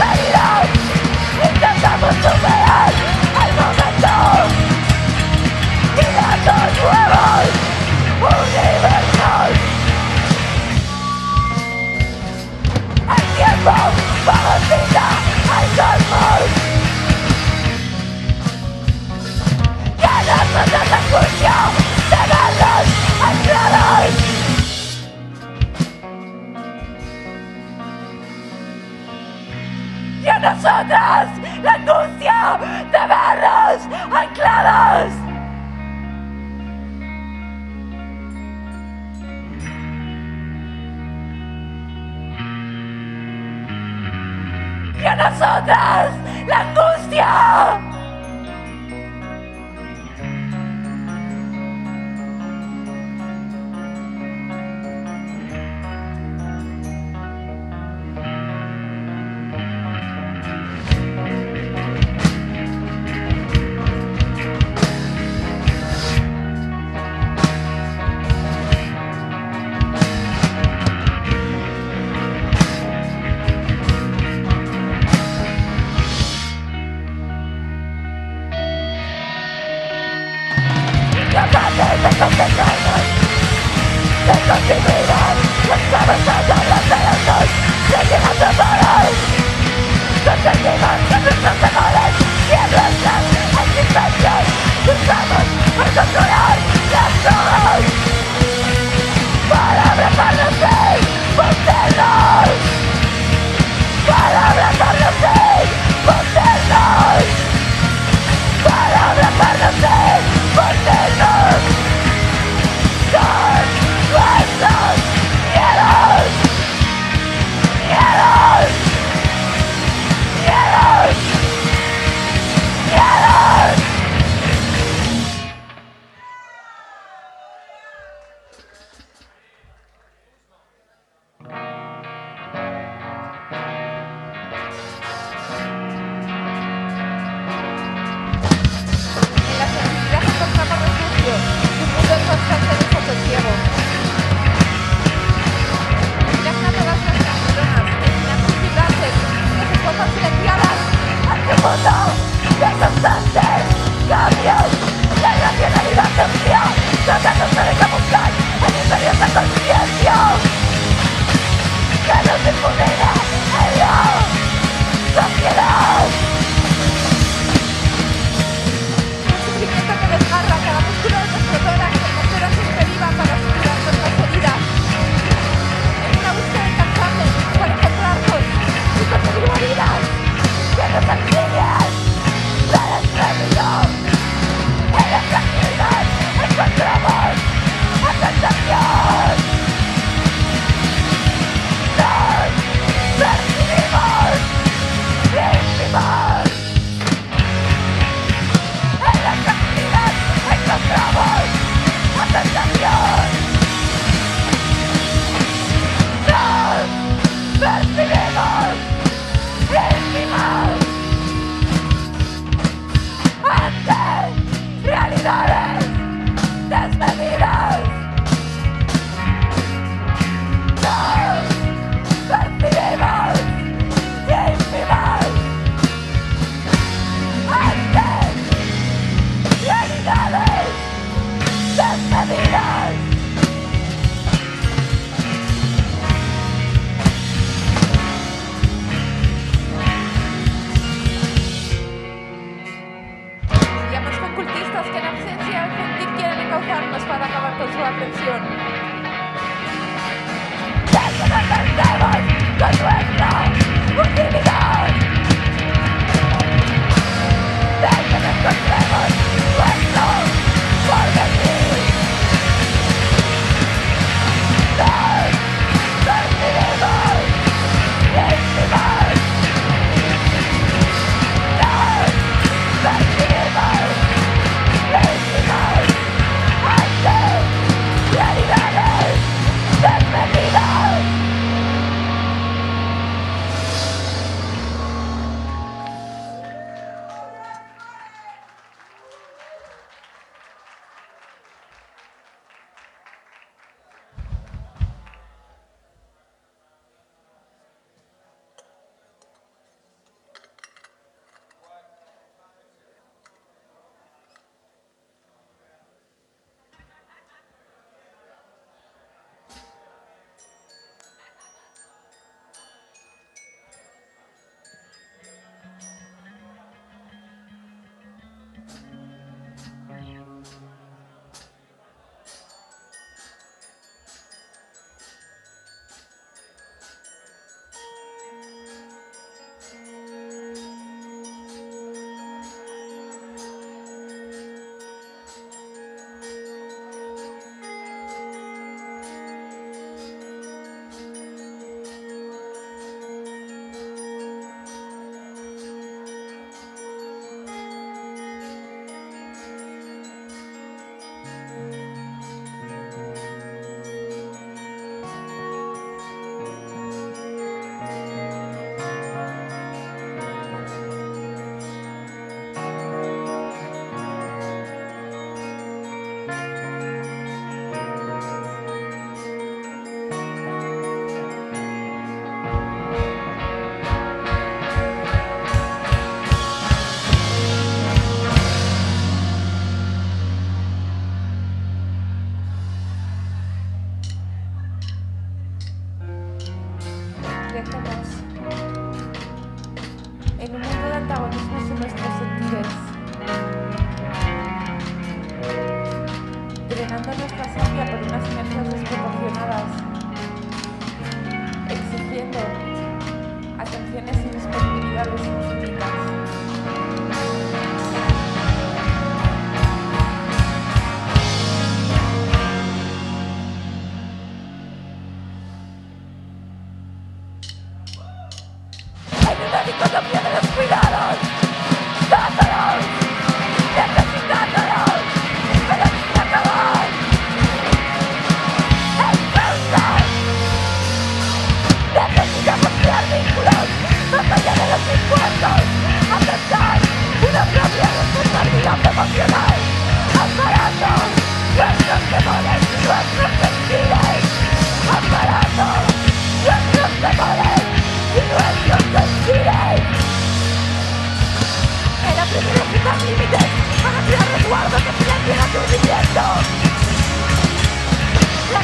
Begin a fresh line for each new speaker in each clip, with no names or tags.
heridos, intentamos superar el momento Tiranos nuevos, universos El tiempo al nuestras
nosotras la
angustia de
vernos anclados.
Y a nosotras la
angustia.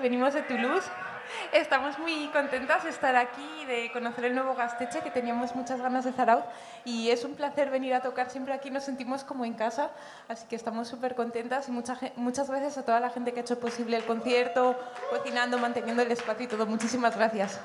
venimos de Toulouse. Estamos muy contentas de estar aquí de conocer el nuevo Gasteche, que teníamos muchas ganas de Zarauz. Y es un placer venir a tocar siempre aquí, nos sentimos como en casa. Así que estamos súper contentas y muchas, muchas gracias a toda la gente que ha hecho posible el concierto, cocinando, manteniendo el espacio y todo. Muchísimas gracias.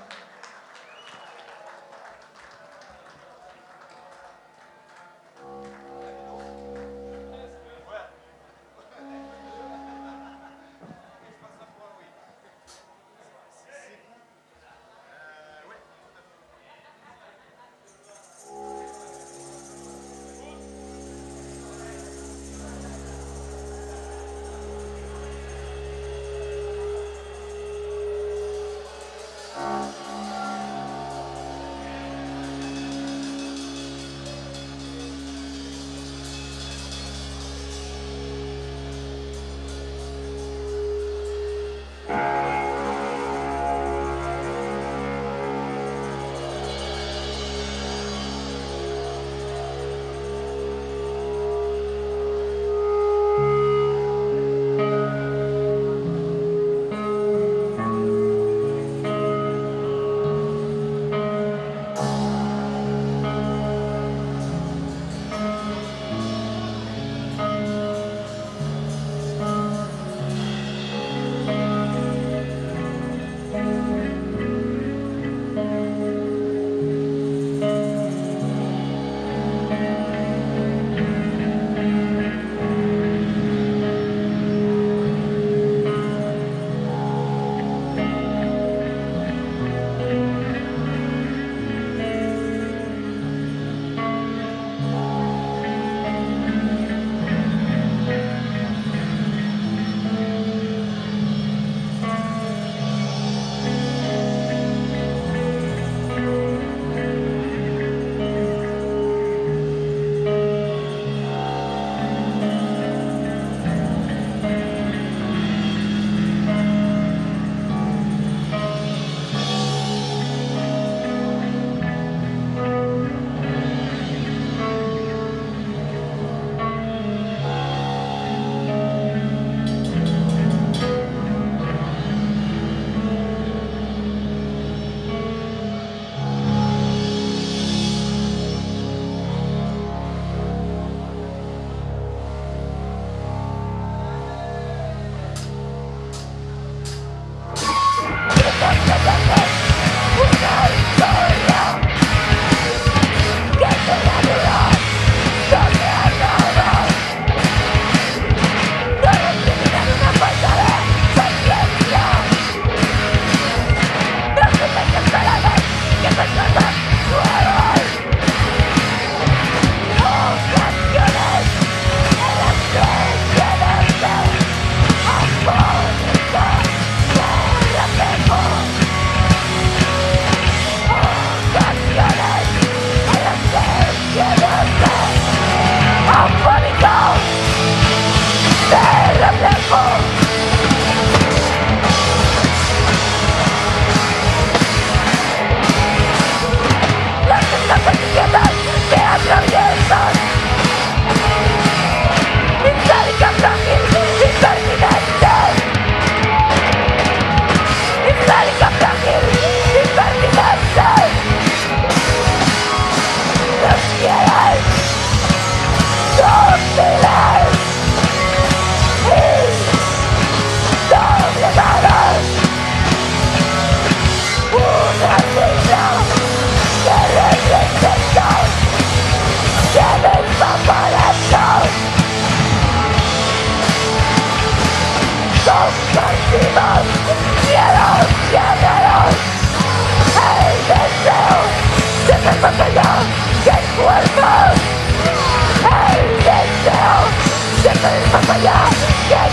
que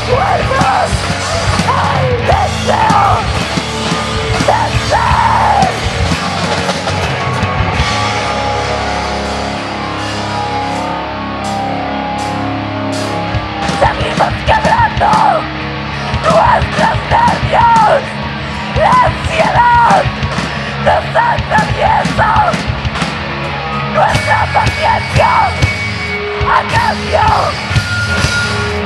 cuerpos al deseo de ser. Seguimos quebrando nuestros nervios, la ansiedad nos atraviesa nuestra paciencia a cambio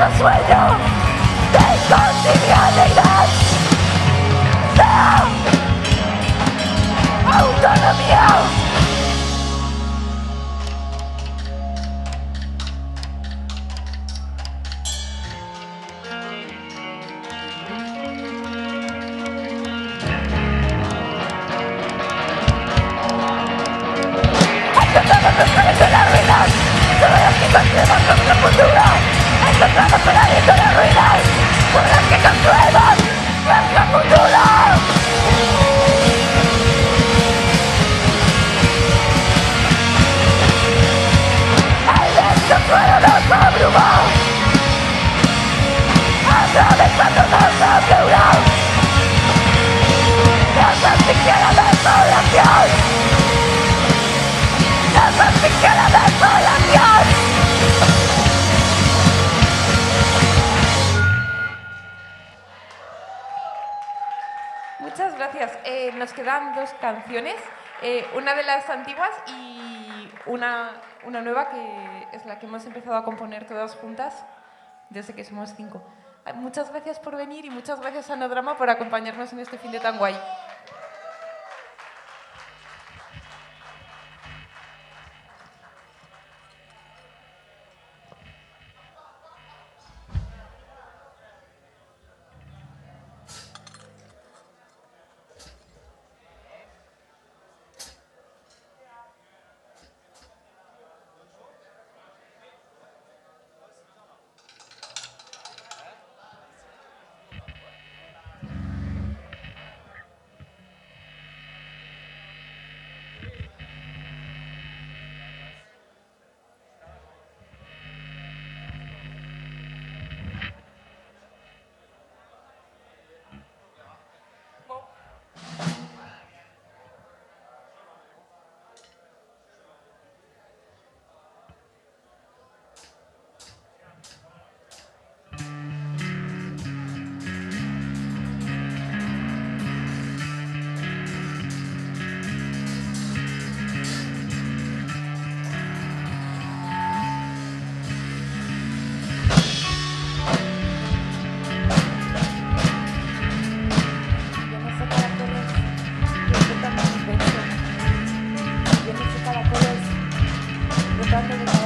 falso
sueño de cotidianidad. Sea autonomía. Dos canciones, eh, una de las antiguas y una, una nueva que es la que hemos empezado a componer todas juntas desde que somos cinco. Muchas gracias por venir y muchas gracias a Nodrama por acompañarnos en este fin de tan guay.
That's.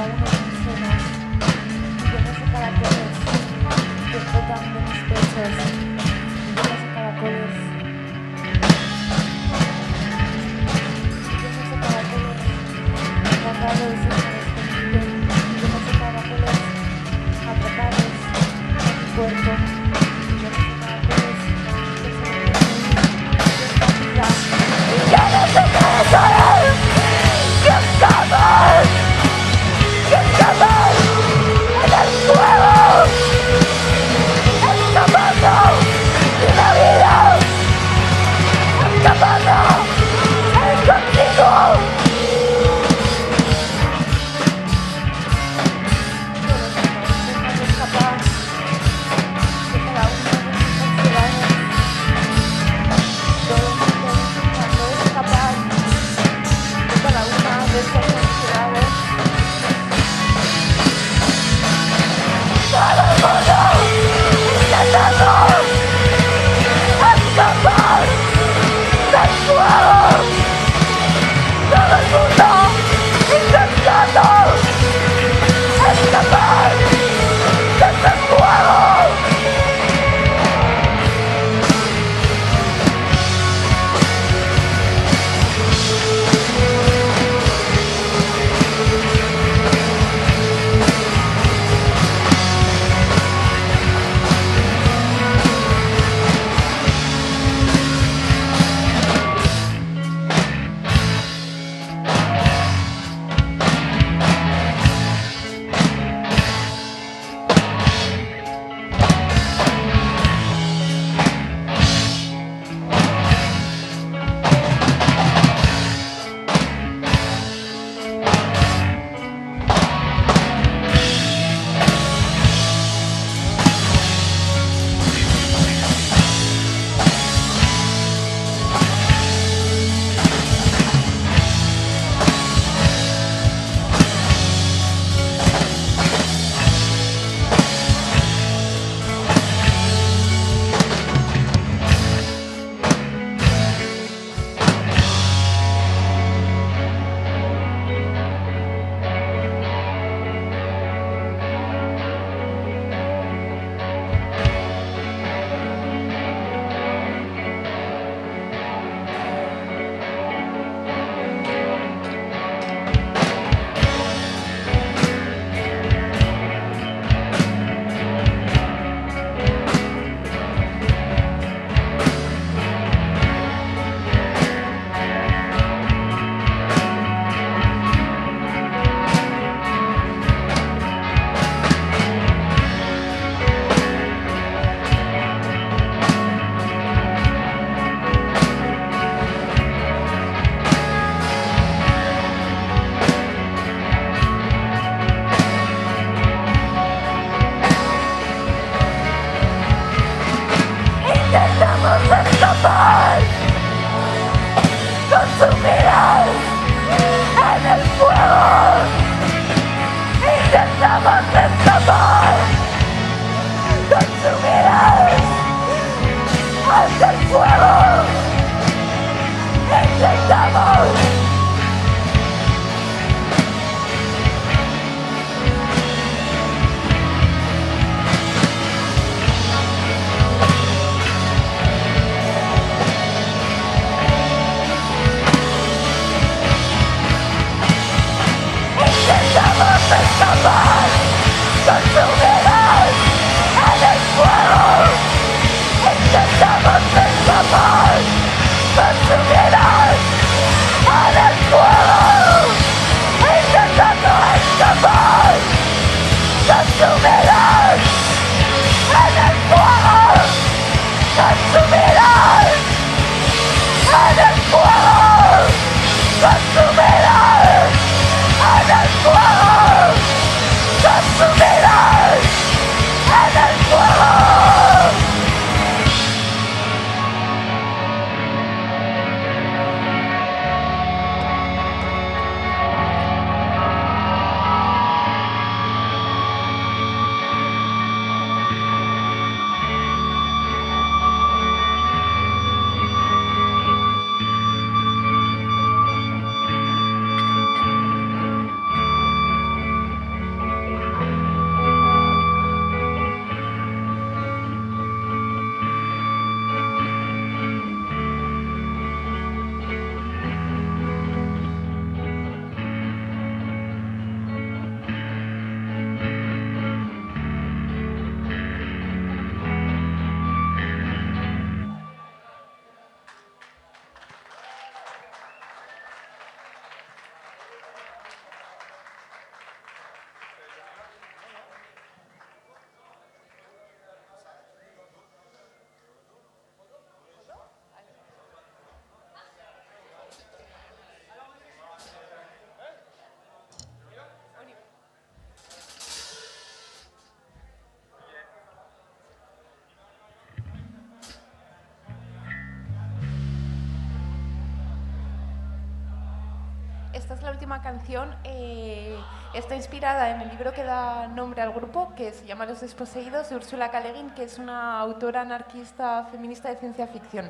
esta es la última canción. Eh, está inspirada en el libro que da nombre al grupo, que se llama Los Desposeídos, de Ursula K. que es una autora anarquista feminista de ciencia ficción.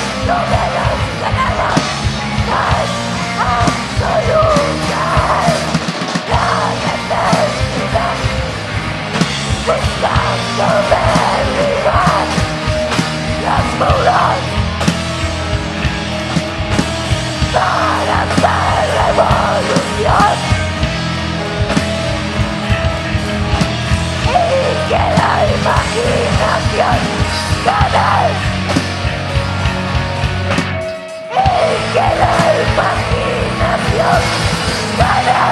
you,
my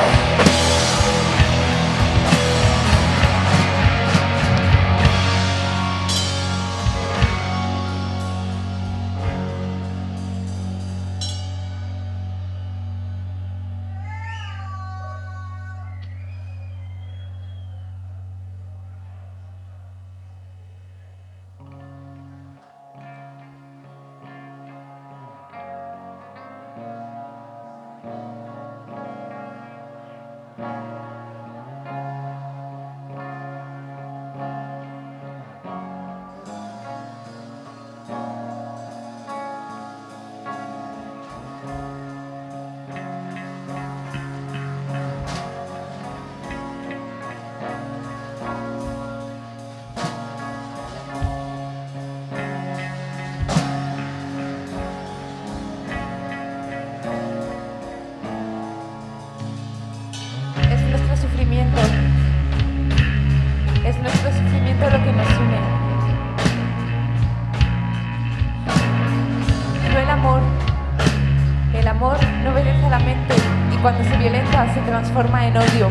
se transforma en odio.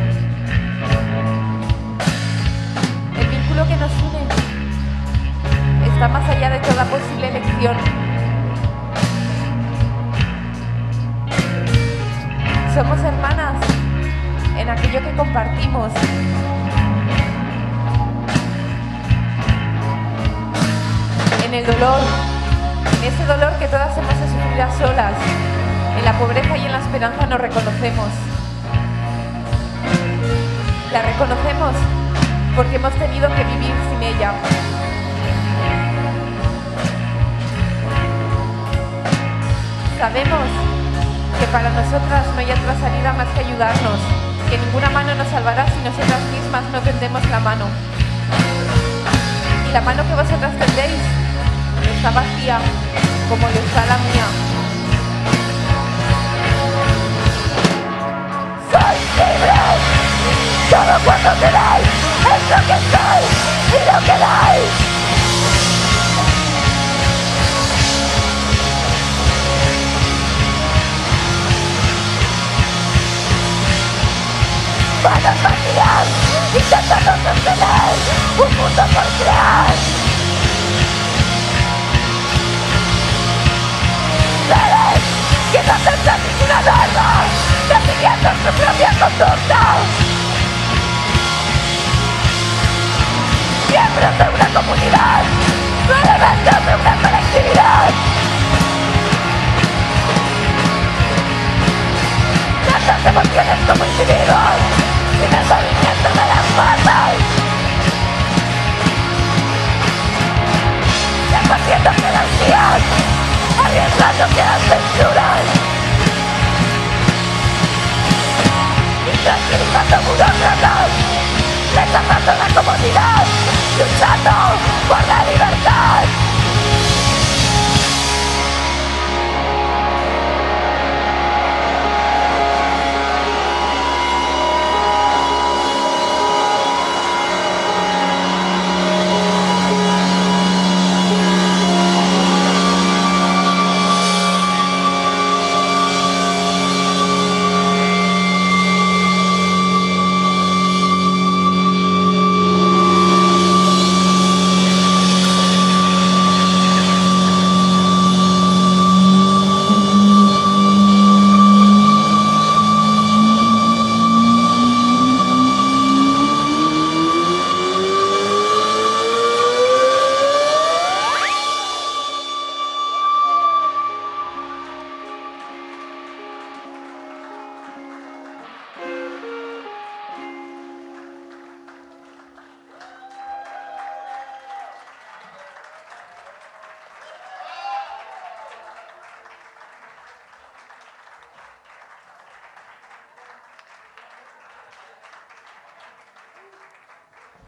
Sabemos que para nosotras no hay otra salida más que ayudarnos, que ninguna mano nos salvará si nosotras mismas no tendemos la mano. Y la mano que vosotras tendéis está vacía, como lo está la mía.
Soy libre. Todo cuanto queráis es lo que soy y lo que dais. Manos vacías, intentando sostener un mundo por crear. Seres que no aceptan ninguna norma, definiendo su propia conducta. Miembros de una comunidad, elementos de una colectividad. Tantas emociones como individuos, sin el movimiento de las masas. Deshaciéndose las vías, arriesgándose a censuras. Intranquilizando burócratas, rechazando la comodidad, luchando por la libertad.